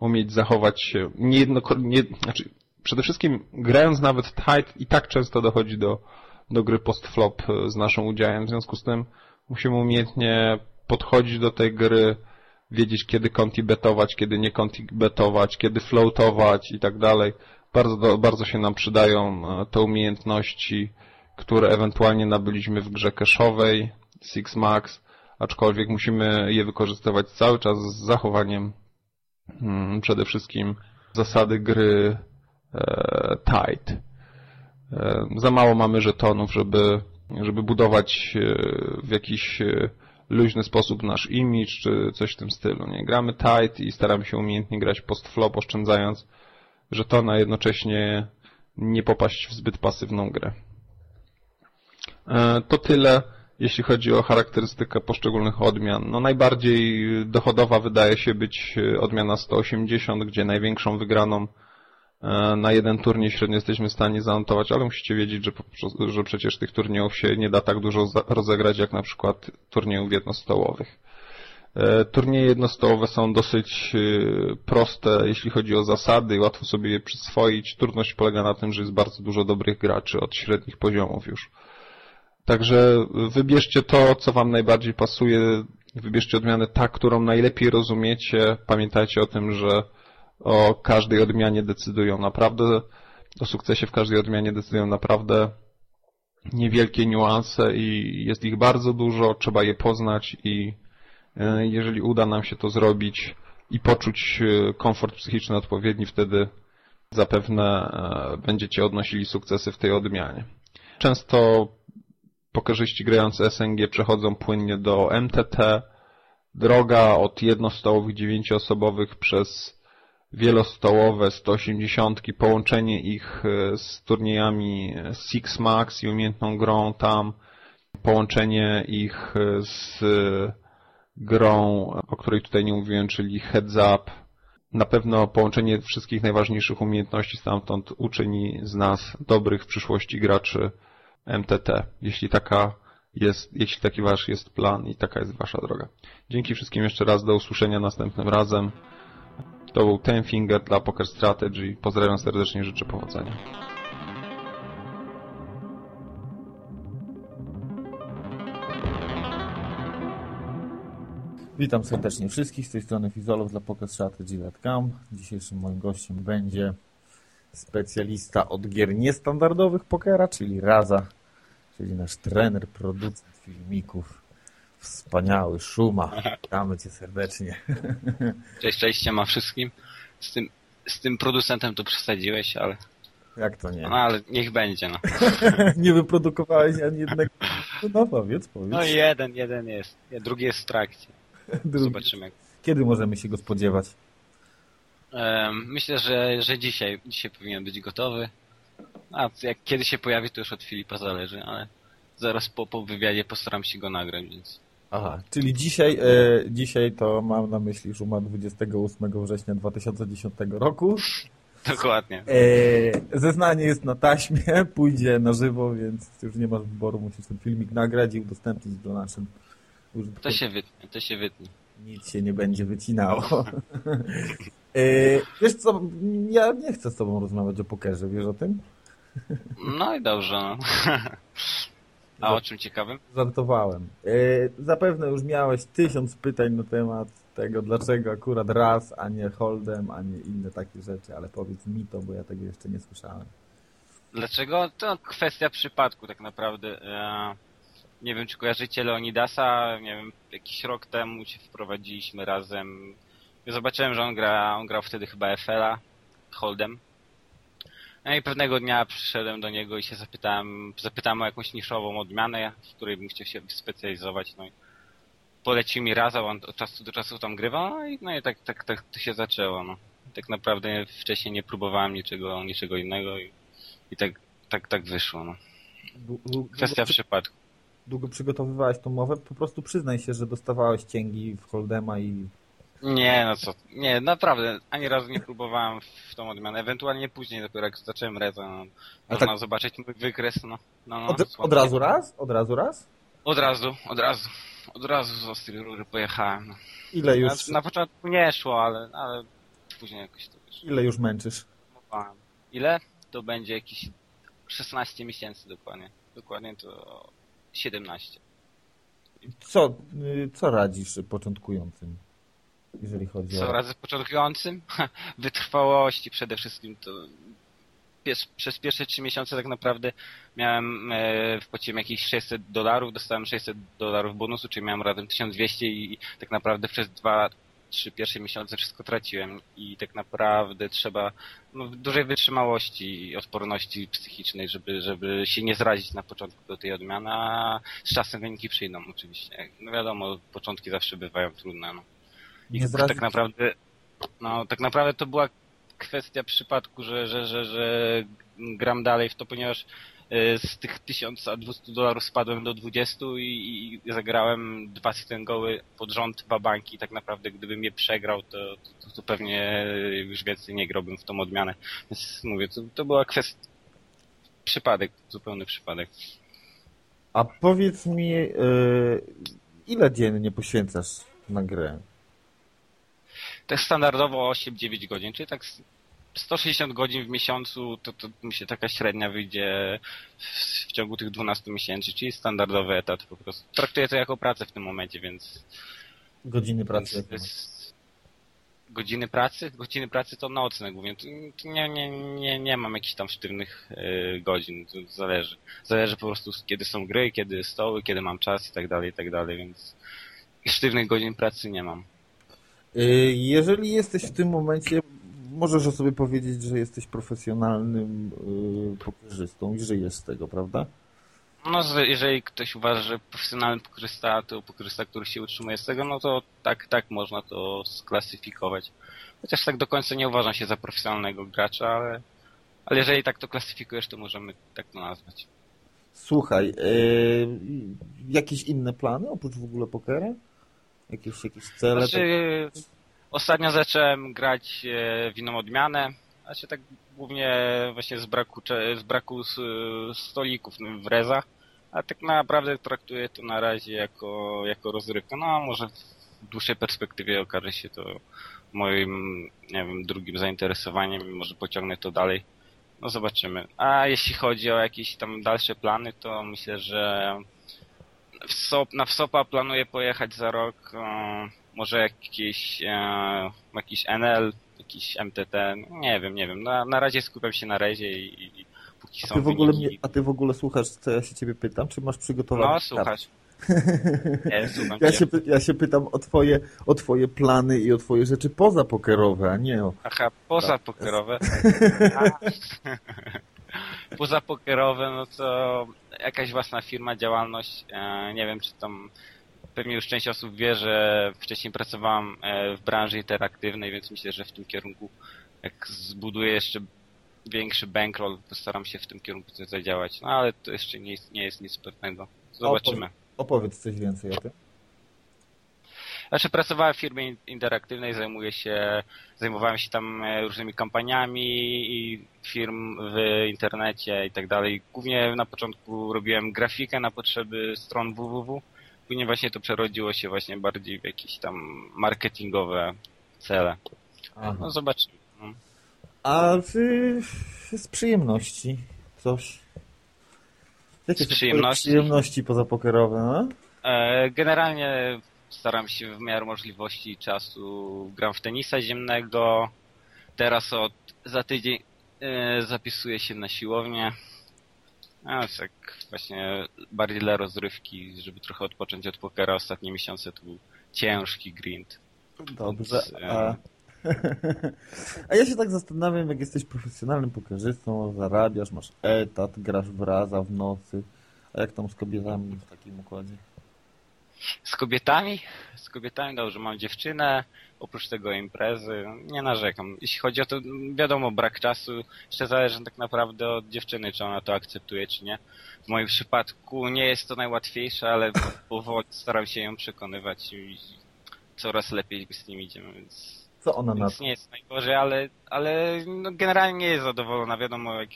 umieć zachować się niejednokrotnie, znaczy przede wszystkim grając nawet tight i tak często dochodzi do do gry post-flop e, z naszym udziałem. W związku z tym musimy umiejętnie podchodzić do tej gry, wiedzieć kiedy konti betować, kiedy nie konti betować, kiedy floatować i tak dalej. Bardzo, bardzo się nam przydają e, te umiejętności, które ewentualnie nabyliśmy w grze cache'owej Six Max, aczkolwiek musimy je wykorzystywać cały czas z zachowaniem hmm, przede wszystkim zasady gry e, tight. E, za mało mamy żetonów, żeby, żeby budować e, w jakiś e, luźny sposób nasz image, czy coś w tym stylu. Nie? Gramy tight i staramy się umiejętnie grać post-flop, oszczędzając żetona, a jednocześnie nie popaść w zbyt pasywną grę. To tyle, jeśli chodzi o charakterystykę poszczególnych odmian. No najbardziej dochodowa wydaje się być odmiana 180, gdzie największą wygraną na jeden turniej średnio jesteśmy w stanie zanotować, ale musicie wiedzieć, że, że przecież tych turniejów się nie da tak dużo rozegrać jak na przykład turniejów jednostołowych. E, turnieje jednostołowe są dosyć e, proste, jeśli chodzi o zasady, łatwo sobie je przyswoić. Trudność polega na tym, że jest bardzo dużo dobrych graczy od średnich poziomów już. Także wybierzcie to, co Wam najbardziej pasuje, wybierzcie odmianę tak, którą najlepiej rozumiecie. Pamiętajcie o tym, że o każdej odmianie decydują naprawdę, o sukcesie w każdej odmianie decydują naprawdę niewielkie niuanse i jest ich bardzo dużo, trzeba je poznać i e, jeżeli uda nam się to zrobić i poczuć e, komfort psychiczny odpowiedni, wtedy zapewne e, będziecie odnosili sukcesy w tej odmianie. Często pokerzyści grający SNG przechodzą płynnie do MTT, droga od jednostołowych dziewięcioosobowych przez wielostołowe 180, połączenie ich e, z turniejami Six Max i umiejętną grą tam, połączenie ich z grą, o której tutaj nie mówiłem, czyli Heads Up. Na pewno połączenie wszystkich najważniejszych umiejętności stamtąd uczyni z nas dobrych w przyszłości graczy MTT. Jeśli taka jest, jeśli taki wasz jest plan i taka jest wasza droga. Dzięki wszystkim jeszcze raz, do usłyszenia następnym razem. To był Ten Finger dla Poker Strategy. Pozdrawiam serdecznie, życzę powodzenia. Witam serdecznie wszystkich z tej strony Fizolów dla PokerStrategy.com. Dzisiejszym moim gościem będzie specjalista od gier niestandardowych pokera, czyli Raza, czyli nasz trener, producent filmików. Wspaniały Szuma. Witamy Cię serdecznie. Cześć, cześć, ma wszystkim. Z tym, z tym producentem to przesadziłeś, ale... Jak to nie? No ale niech będzie, no. nie wyprodukowałeś ani jednego... No powiedz, powiedz. No jeden, jeden jest. Drugi jest w trakcie. Drugi. Zobaczymy. Kiedy możemy się go spodziewać? Myślę, że, że dzisiaj, dzisiaj powinien być gotowy. A jak kiedy się pojawi, to już od Filipa zależy, ale zaraz po, po wywiadzie postaram się go nagrać, więc... Aha, czyli dzisiaj, e, dzisiaj to mam na myśli Szuma 28 września 2010 roku. Dokładnie. E, zeznanie jest na taśmie, pójdzie na żywo, więc już nie masz wyboru, musisz ten filmik nagrać i udostępnić do naszym to się wytnie, to się wytnie. Nic się nie będzie wycinało. e, wiesz co, ja nie chcę z tobą rozmawiać o pokerze, wiesz o tym? No i dobrze. No. A o czym ciekawym? Żartowałem. E, zapewne już miałeś tysiąc pytań na temat tego, dlaczego akurat raz, a nie holdem, a nie inne takie rzeczy, ale powiedz mi to, bo ja tego jeszcze nie słyszałem. Dlaczego? To kwestia przypadku tak naprawdę. E, nie wiem, czy kojarzycie Leonidasa, nie wiem, jakiś rok temu się wprowadziliśmy razem. Zobaczyłem, że on gra, on grał wtedy chyba FL-a, Holdem. No i pewnego dnia przyszedłem do niego i się zapytałem, zapytałem o jakąś niszową odmianę, w której bym chciał się specjalizować, no i polecił mi raz, a on od czasu do czasu tam grywał, no i, no i tak, tak, tak to się zaczęło, no. Tak naprawdę wcześniej nie próbowałem niczego, niczego innego i, i tak, tak, tak wyszło, no. Kwestia przypadku długo przygotowywałeś tą mowę, po prostu przyznaj się, że dostawałeś cięgi w Holdema i... Nie, no co, nie, naprawdę, ani razu nie próbowałem w tą odmianę, ewentualnie później dopiero jak zacząłem reza, no, można tak... zobaczyć mój wykres, no. no, no od, od, razu raz? Od razu raz? Od razu, od razu, od razu z ostrej rury pojechałem. No. Ile już? Na, na, początku nie szło, ale, ale później jakoś to wiesz. Ile już męczysz? Ile? To będzie jakieś 16 miesięcy dokładnie. Dokładnie to 17. Co, y, co radzisz początkującym, jeżeli chodzi co o... Radzę początkującym? Wytrwałości przede wszystkim. To przez pierwsze trzy miesiące tak naprawdę miałem, e, wpłaciłem jakieś 600 dolarów, dostałem 600 dolarów bonusu, czyli miałem razem 1200 i tak naprawdę przez dwa trzy pierwsze miesiące wszystko traciłem i tak naprawdę trzeba no, dużej wytrzymałości i odporności psychicznej, żeby, żeby się nie zrazić na początku do tej odmiany, a z czasem wyniki przyjdą oczywiście. No wiadomo, początki zawsze bywają trudne. No. I nie tak naprawdę no tak naprawdę to była kwestia przypadku, że, że, że, że gram dalej w to, ponieważ E, z tych 1200 dolarów spadłem do 20 i, i zagrałem dwa goły pod rząd, dwa banki. Tak naprawdę gdybym je przegrał, to, to, to, pewnie już więcej nie grałbym w tą odmianę. Więc mówię, to, to była kwestia przypadek, zupełny przypadek. A powiedz mi, yy, ile dziennie poświęcasz na grę? Tak standardowo 8-9 godzin, czyli tak 160 godzin w miesiącu, to, to mi się taka średnia wyjdzie w, w, ciągu tych 12 miesięcy, czyli standardowy etat po prostu. Traktuję to jako pracę w tym momencie, więc... Godziny pracy. Więc, godziny pracy? Godziny pracy to nocne głównie. Nie, nie, nie, nie mam jakichś tam sztywnych y, godzin, to zależy. Zależy po prostu kiedy są gry, kiedy stoły, kiedy mam czas i tak dalej, i tak dalej, więc sztywnych godzin pracy nie mam. Y, jeżeli jesteś w tym momencie możesz o sobie powiedzieć, że jesteś profesjonalnym yy, pokerzystą i żyjesz z tego, prawda? No, jeżeli ktoś uważa, że profesjonalny pokerzysta to pokerzysta, który się utrzymuje z tego, no to tak, tak można to sklasyfikować. Chociaż tak do końca nie uważam się za profesjonalnego gracza, ale, ale jeżeli tak to klasyfikujesz, to możemy tak to nazwać. Słuchaj, yy, jakieś inne plany oprócz w ogóle pokera? Jakieś, jakieś cele? Znaczy, ostatnio zacząłem grać e, w inną odmianę, znaczy tak głównie właśnie z braku, z braku stolików w rezach, a tak naprawdę traktuję to na razie jako, jako rozrywkę. No a może w dłuższej perspektywie okaże się to moim, nie wiem, drugim zainteresowaniem i może pociągnę to dalej. No zobaczymy. A jeśli chodzi o jakieś tam dalsze plany, to myślę, że w Sop, na Wsopa planuję pojechać za rok. E, może jakiś, e, jakiś NL, jakiś MTT. Nie wiem, nie wiem. Na, na razie skupiam się na rezie i, i, i póki A są ty, w ogóle wyniki. mnie, a ty w ogóle słuchasz, co ja się ciebie pytam? Czy masz przygotowane? No. Nie, słucham Ja cię. się, ja się pytam o twoje, o twoje plany i o twoje rzeczy pozapokerowe, a nie o... Aha, poza pokerowe. poza pokerowe, no to jakaś własna firma, działalność. E, nie wiem, czy tam pewnie już część osób wie, że wcześniej pracowałam e, w branży interaktywnej, więc myślę, że w tym kierunku, jak zbuduję jeszcze większy bankroll, postaram się w tym kierunku coś zadziałać. No ale to jeszcze nie jest, nie jest nic pewnego. Zobaczymy. Opowiedz coś więcej o tym. Znaczy pracowałem w firmie in- interaktywnej, zajmuję się, zajmowałem się tam e, różnymi kampaniami i firm w internecie i tak dalej. Głównie na początku robiłem grafikę na potrzeby stron www. Później właśnie to przerodziło się właśnie bardziej w jakieś tam marketingowe cele. Aha. No zobaczymy. No. A ty z przyjemności coś? Jakie Z przyjemności? przyjemności pozapokerowe, no? E, Generalnie staram się w miarę możliwości i czasu gram w tenisa ziemnego. Teraz od za tydzień e, zapisuję się na siłownię. A tak właśnie bardziej dla rozrywki, żeby trochę odpocząć od pokera. Ostatnie miesiące to był ciężki grind. Dobrze, Więc, e, a... a ja się tak zastanawiam, jak jesteś profesjonalnym pokerzystą, zarabiasz, masz etat, grasz w raza w nocy, a jak tam z kobietami w takim układzie? Z kobietami? Z kobietami dobrze, mam dziewczynę, oprócz tego imprezy, nie narzekam. Jeśli chodzi o to, wiadomo, brak czasu, jeszcze zależy tak naprawdę od dziewczyny, czy ona to akceptuje, czy nie. W moim przypadku nie jest to najłatwiejsze, ale powoli staram się ją przekonywać i coraz lepiej z nim idziemy, więc, Co ona na to? nie jest najgorzej, ale, ale no, generalnie nie jest zadowolona. Wiadomo, jak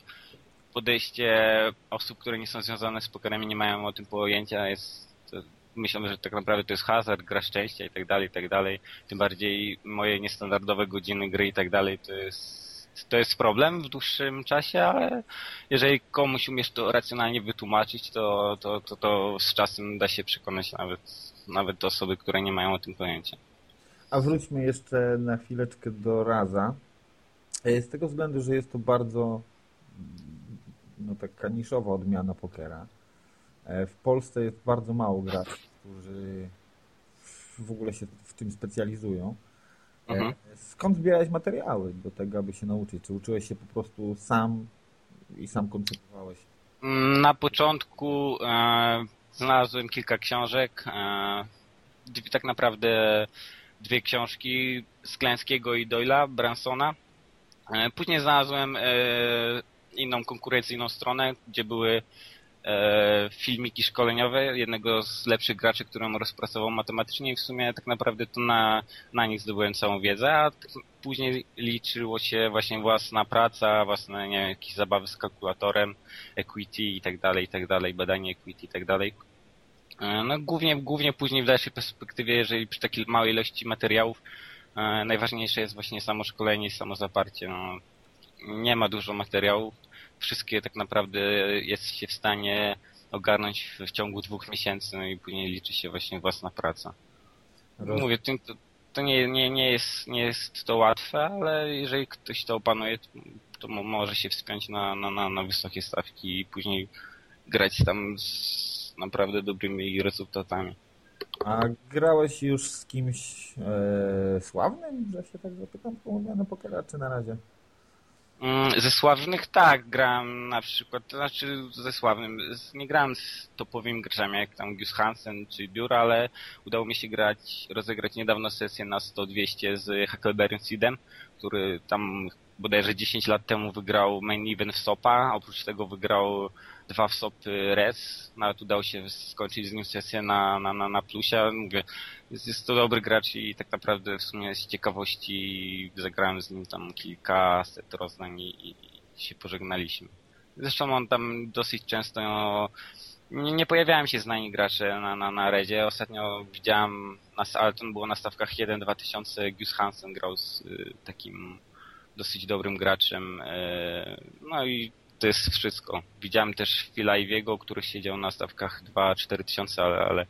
podejście osób, które nie są związane z pokerem i nie mają o tym pojęcia jest myślą, że tak naprawdę to jest hazard, gra szczęścia i tak dalej, i tak dalej. Tym bardziej moje niestandardowe godziny gry i tak dalej to jest to jest problem w dłuższym czasie, ale jeżeli komuś umiesz to racjonalnie wytłumaczyć, to, to, to, to z czasem da się przekonać nawet, nawet osoby, które nie mają o tym pojęcia. A wróćmy jeszcze na chwileczkę do raza. E, Z tego względu, że jest to bardzo no, taka niszowa odmiana pokera. E, W Polsce jest bardzo mało graczy, którzy w ogóle się w tym specjalizują. E, Mhm. Skąd zbierałeś materiały do tego, aby się nauczyć? Czy uczyłeś się po prostu sam i sam koncentrowałeś? Na początku e, znalazłem kilka książek. E, tak naprawdę dwie książki Sklęskiego i Doyla, Bransona. E, później znalazłem e, inną konkurencyjną stronę, gdzie były filmiki szkoleniowe jednego z lepszych graczy, którą rozpracował matematycznie i w sumie tak naprawdę to na, na nich zdobyłem całą wiedzę, a później liczyło się właśnie własna praca, własne nie wiem, jakieś zabawy z kalkulatorem, equity i tak dalej, i tak dalej, badanie equity i tak dalej. E, No głównie, głównie później w dalszej perspektywie, jeżeli przy takiej małej ilości materiałów, e, najważniejsze jest właśnie samo szkolenie i samo zaparcie. No, nie ma dużo materiałów, wszystkie tak naprawdę jest się w stanie ogarnąć w, w ciągu dwóch miesięcy, no i później liczy się właśnie własna praca. Roz- Mówię, to, to- nie, nie, nie, jest, nie jest to łatwe, ale jeżeli ktoś to opanuje, to, to mo- może się wspiąć na, na, na, na wysokie stawki i później grać tam z naprawdę dobrymi rezultatami. A grałeś już z kimś e, sławnym, że się tak zapytam, po na pokera, czy na razie? Mm, Ze sławnych tak, grałem na przykład, to znaczy ze sławnym, nie grałem z topowymi graczami jak tam Gus Hansen czy Biur, ale udało mi się grać, rozegrać niedawno sesję na 100-200 z Huckleberry Seedem, który tam bodajże 10 lat temu wygrał main event w SOPA, oprócz tego wygrał dwa w SOP res, nawet udało się skończyć z nim sesję na, na, na, na plusie, mówię, jest, jest to dobry gracz i tak naprawdę w sumie z ciekawości zagrałem z nim tam kilka set roznań i, i się pożegnaliśmy. Zresztą on tam dosyć często no, nie, nie pojawiałem się znani gracze na, na, na redzie. Ostatnio widziałem, ale to było na stawkach 1-2 tysiące, Gus Hansen grał z y, takim dosyć dobrym graczem. Y, no i to jest wszystko. Widziałem też Phila Iwiego, który siedział na stawkach 2-4 tysiące, ale, ale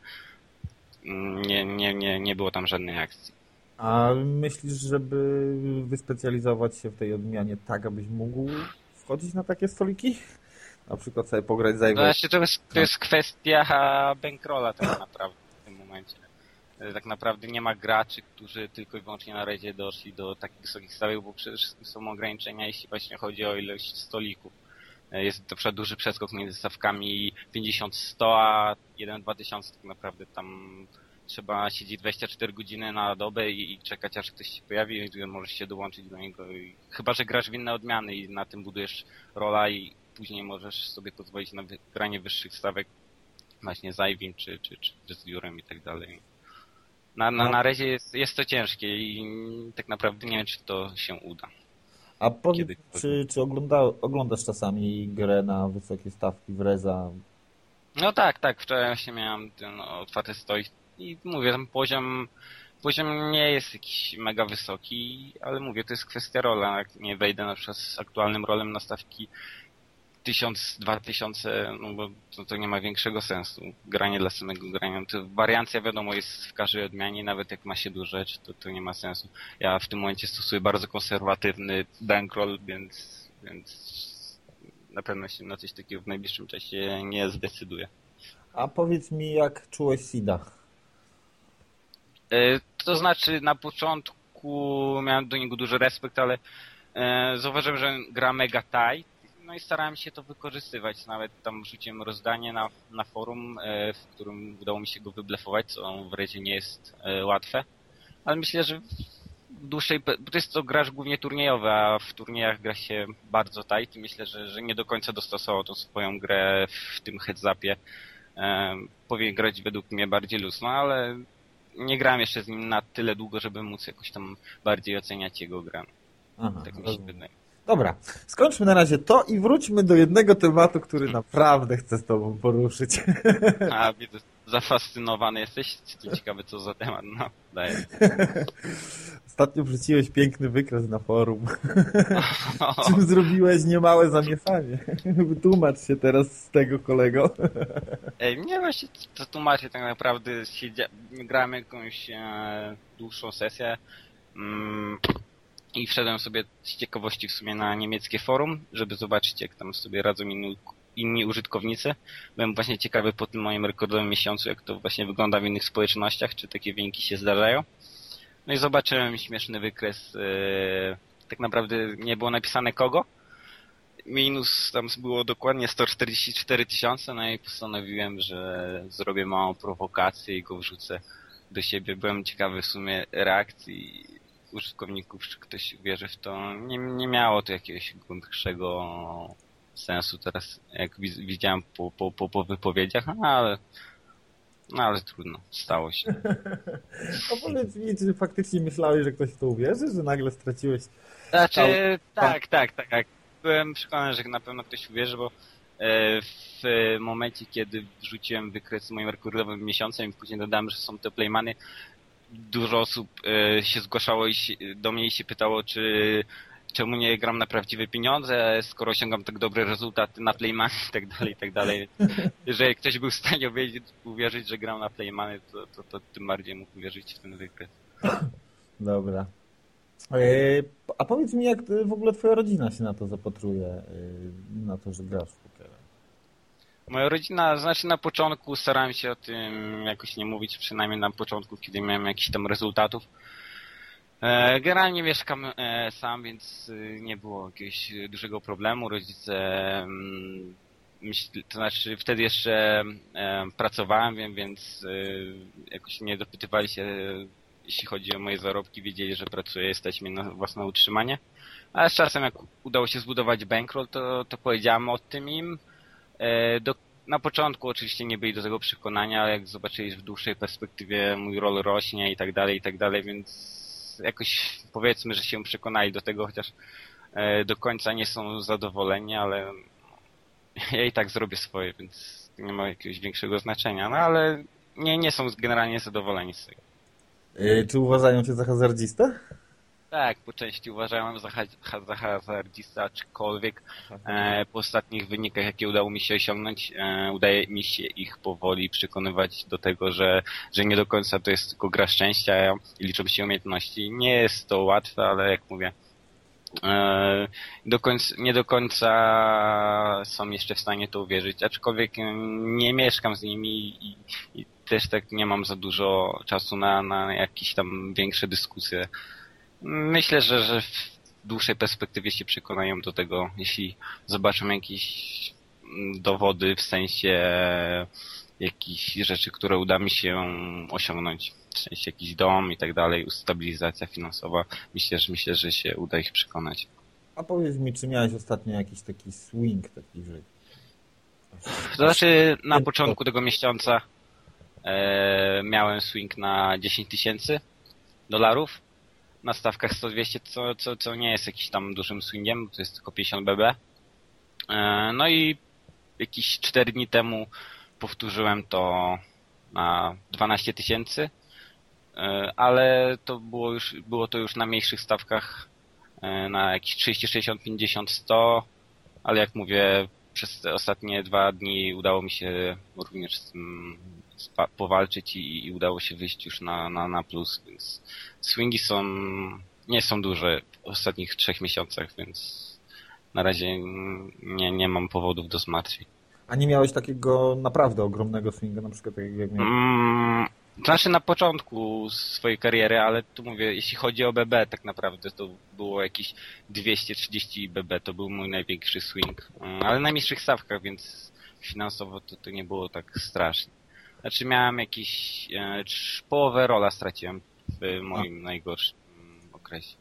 nie, nie, nie, nie było tam żadnej akcji. A myślisz, żeby wyspecjalizować się w tej odmianie tak, abyś mógł wchodzić na takie stoliki? Na przykład sobie pograć za No, znaczy to, jest, to jest kwestia bankrolla tak naprawdę w tym momencie. E, Tak naprawdę nie ma graczy, którzy tylko i wyłącznie na redzie doszli do takich wysokich stawek, bo przede wszystkim są ograniczenia, jeśli właśnie chodzi o ilość stolików. E, Jest na przykład duży przeskok między stawkami 50-100, a 1-2 tysiące tak naprawdę tam trzeba siedzieć 24 godziny na dobę i, i czekać aż ktoś się pojawi i możesz się dołączyć do niego. I, chyba, że grasz w inne odmiany i na tym budujesz rola i później możesz sobie pozwolić na granie wyższych stawek właśnie z Ivim czy, czy, czy, czy z Jurem i tak dalej. Na, na, na razie jest, jest to ciężkie i tak naprawdę nie wiem, czy to się uda. A powiedz, czy, czy ogląda, oglądasz czasami grę na wysokie stawki w Reza? No tak, tak, wczoraj właśnie miałem ten otwarty stoi i mówię, ten poziom, poziom nie jest jakiś mega wysoki, ale mówię, to jest kwestia rola, jak nie wejdę na przykład z aktualnym rolem na stawki 1000, 2000, no bo to, to nie ma większego sensu. Granie dla samego grania. To wariancja wiadomo jest w każdej odmianie, nawet jak ma się rzeczy, to, to nie ma sensu. Ja w tym momencie stosuję bardzo konserwatywny bankroll, więc, więc na pewno się na coś takiego w najbliższym czasie nie zdecyduję. A powiedz mi, jak czułeś Sida? E, To znaczy na początku miałem do niego duży respekt, ale e, zauważyłem, że gra mega tight. No i starałem się to wykorzystywać. Nawet tam rzuciłem rozdanie na, na forum, e, w którym udało mi się go wyblefować, co w razie nie jest e, łatwe. Ale myślę, że w dłuższej... To jest to gracz głównie turniejowy, a w turniejach gra się bardzo tight i myślę, że, że nie do końca dostosował tą swoją grę w tym heads-upie. E, powinien grać według mnie bardziej luz, no ale nie grałem jeszcze z nim na tyle długo, żeby móc jakoś tam bardziej oceniać jego grę. Aha, Tak mi się wydaje. Dobra, skończmy na razie to i wróćmy do jednego tematu, który naprawdę chcę z tobą poruszyć. A widzę, zafascynowany jesteś? Ciekawy co za temat, no daję. Ostatnio wrzuciłeś piękny wykres na forum. Czym zrobiłeś niemałe zamieszanie. Wytłumacz się teraz z tego, kolego. Ej, nie właśnie to tłumaczę tak naprawdę. Siedzia... Grałem jakąś e, dłuższą sesję mm, i wszedłem sobie z ciekawości w sumie na niemieckie forum, żeby zobaczyć jak tam sobie radzą inni, inni użytkownicy. Byłem właśnie ciekawy po tym moim rekordowym miesiącu, jak to właśnie wygląda w innych społecznościach, czy takie wyniki się zdarzają. No i zobaczyłem śmieszny wykres. E, tak naprawdę nie było napisane kogo. Minus tam było dokładnie 144 tysiące, no i postanowiłem, że zrobię małą prowokację i go wrzucę do siebie. Byłem ciekawy w sumie reakcji użytkowników, czy ktoś uwierzy w to. Nie, nie miało to jakiegoś głębszego sensu teraz, jak wi- widziałem po, po, po, po wypowiedziach, no ale, no ale trudno, stało się. A powiedz mi, czy faktycznie myślałeś, że ktoś w to uwierzy, że nagle straciłeś... Znaczy, tak, tak, tak, tak. Byłem przekonany, że na pewno ktoś uwierzy, bo e, w momencie, kiedy wrzuciłem wykres z moim rekordowym miesiącem i później dodałem, że są to playmany, dużo osób e, się zgłaszało do mnie i się pytało, czy czemu nie gram na prawdziwe pieniądze, skoro osiągam tak dobre rezultaty na playmany i tak dalej, i tak dalej. Jeżeli ktoś był w stanie uwierzyć, uwierzyć że gram na playmany, to, to, to tym bardziej mógł uwierzyć w ten wykres. Dobra. E, A powiedz mi, jak e, w ogóle twoja rodzina się na to zapatruje, e, na to, że grasz? Moja rodzina, znaczy na początku starałem się o tym jakoś nie mówić, przynajmniej na początku, kiedy miałem jakiś tam rezultatów. E, Generalnie mieszkam e, sam, więc y, nie było jakiegoś dużego problemu. Rodzice, mm, to znaczy wtedy jeszcze e, pracowałem, więc jakoś nie dopytywali się, jeśli chodzi o moje zarobki, wiedzieli, że pracuję, stać mnie na własne utrzymanie. Ale z czasem, jak udało się zbudować bankroll, to, to powiedziałem o tym im. E, Do, na początku oczywiście nie byli do tego przekonania, ale jak zobaczyli, w dłuższej perspektywie mój rol rośnie i tak dalej, i tak dalej, więc jakoś powiedzmy, że się przekonali do tego, chociaż e, do końca nie są zadowoleni, ale ja i tak zrobię swoje, więc nie ma jakiegoś większego znaczenia, no ale nie, nie są generalnie zadowoleni z tego. E, Czy uważają cię za hazardzistę? Tak, po części uważałem za, ha- za hazardzista, aczkolwiek e, po ostatnich wynikach, jakie udało mi się osiągnąć, e, udaje mi się ich powoli przekonywać do tego, że, że nie do końca to jest tylko gra szczęścia i liczą się umiejętności. Nie jest to łatwe, ale jak mówię, e, do końca, nie do końca są jeszcze w stanie to uwierzyć, aczkolwiek e, nie mieszkam z nimi i, i też tak nie mam za dużo czasu na, na jakieś tam większe dyskusje. Myślę, że, że w dłuższej perspektywie się przekonają do tego, jeśli zobaczą jakieś mm, dowody w sensie jakichś rzeczy, które uda mi się osiągnąć. W sensie jakiś dom i tak dalej, stabilizacja finansowa. Myślę, że myślę, że się uda ich przekonać. A powiedz mi, czy miałeś ostatnio jakiś taki swing, taki, że... To znaczy na początku tego miesiąca e, miałem swing na 10 tysięcy dolarów na stawkach 100-200, co, co, co nie jest jakiś tam dużym swingiem, to jest tylko 50 BB. E, no i jakieś 4 dni temu powtórzyłem to na 12 tysięcy, e, ale to było już, było to już na mniejszych stawkach, e, na jakieś 30, 60, 50, 100, ale jak mówię, przez te ostatnie dwa dni udało mi się również z tym powalczyć i, i udało się wyjść już na, na, na plus, więc swingi są, nie są duże w ostatnich trzech miesiącach, więc na razie nie, nie mam powodów do zmartwień. A nie miałeś takiego naprawdę ogromnego swinga, na przykład jak miałeś? Mm, znaczy na początku swojej kariery, ale tu mówię, jeśli chodzi o BB, tak naprawdę to było jakieś 230 BB, to był mój największy swing, Mm, ale na najmniejszych stawkach, więc finansowo to, to nie było tak strasznie. Znaczy miałem jakieś, e, połowę rola straciłem w moim najgorszym okresie.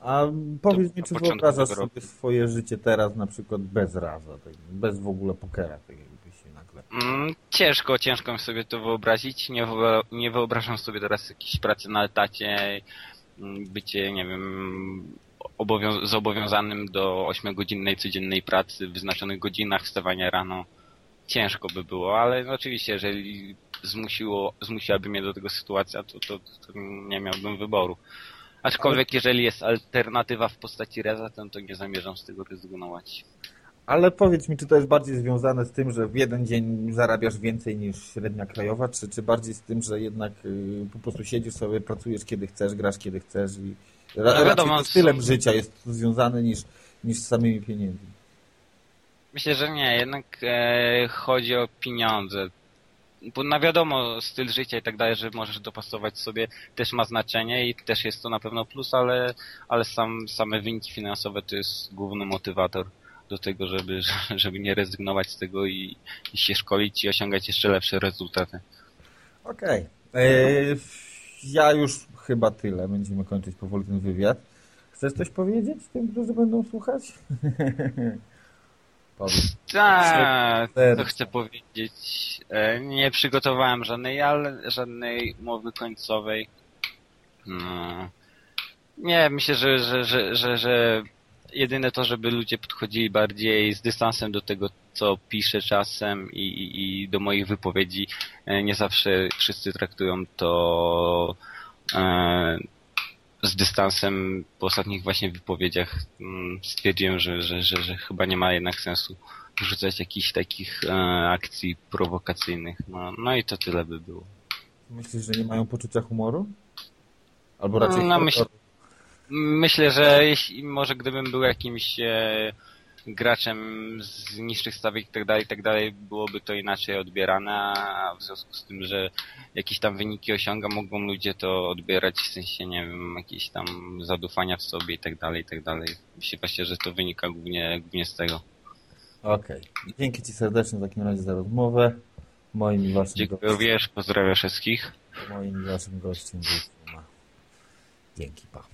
A powiedz To mi, czy wyobrażasz sobie swoje życie teraz na przykład bez raza, tak, bez w ogóle pokera, tak jakby się nagle... Mm, ciężko, ciężko mi sobie to wyobrazić. Nie, nie wyobrażam sobie teraz jakiejś pracy na etacie, mm, bycie, nie wiem, obowią- zobowiązanym do 8-godzinnej codziennej pracy w wyznaczonych godzinach, wstawania rano. Ciężko by było, ale no oczywiście, jeżeli zmusiło, zmusiłaby mnie do tego sytuacja, to, to, to nie miałbym wyboru. Aczkolwiek jeżeli jest alternatywa w postaci reza, to, nie zamierzam z tego rezygnować. Ale powiedz mi, czy to jest bardziej związane z tym, że w jeden dzień zarabiasz więcej niż średnia krajowa, czy, czy bardziej z tym, że jednak y, po prostu siedzisz sobie, pracujesz kiedy chcesz, grasz kiedy chcesz i ra, No raczej wiadomo, to stylem są- życia jest to związane niż, niż z samymi pieniędzmi. Myślę, że nie, jednak e, chodzi o pieniądze. Bo na wiadomo, styl życia i tak dalej, że możesz dopasować sobie, też ma znaczenie i też jest to na pewno plus, ale, ale sam, same wyniki finansowe to jest główny motywator do tego, żeby, żeby nie rezygnować z tego i, i się szkolić i osiągać jeszcze lepsze rezultaty. Okej. Okay. Ja już chyba tyle. Będziemy kończyć powoli ten wywiad. Chcesz coś powiedzieć tym, którzy będą słuchać? Tak, to chcę powiedzieć. E, Nie przygotowałem żadnej, ale żadnej mowy końcowej. No. Nie, myślę, że, że, że, że, że jedyne to, żeby ludzie podchodzili bardziej z dystansem do tego, co piszę czasem i, i, i do moich wypowiedzi. E, Nie zawsze wszyscy traktują to e, z dystansem po ostatnich właśnie wypowiedziach mm, stwierdziłem, że, że, że, że chyba nie ma jednak sensu wrzucać jakichś takich e, akcji prowokacyjnych. No, no i to tyle by było. Myślisz, że nie mają poczucia humoru? Albo raczej No, horroru? myśl- Myślę, że jeśli, może gdybym był jakimś e, graczem z niższych stawek i tak dalej, i tak byłoby to inaczej odbierane, a w związku z tym, że jakieś tam wyniki osiąga, mogą ludzie to odbierać w sensie, nie wiem, jakieś tam zadufania w sobie i tak dalej, i tak dalej. Myślę właśnie, że to wynika głównie, głównie z tego. Okej. Dzięki Ci serdecznie w takim razie za rozmowę. Moim i Waszym Dziękuję gościem, pozdrawiam wszystkich. moim i Waszym gościem był. Dzięki, pa.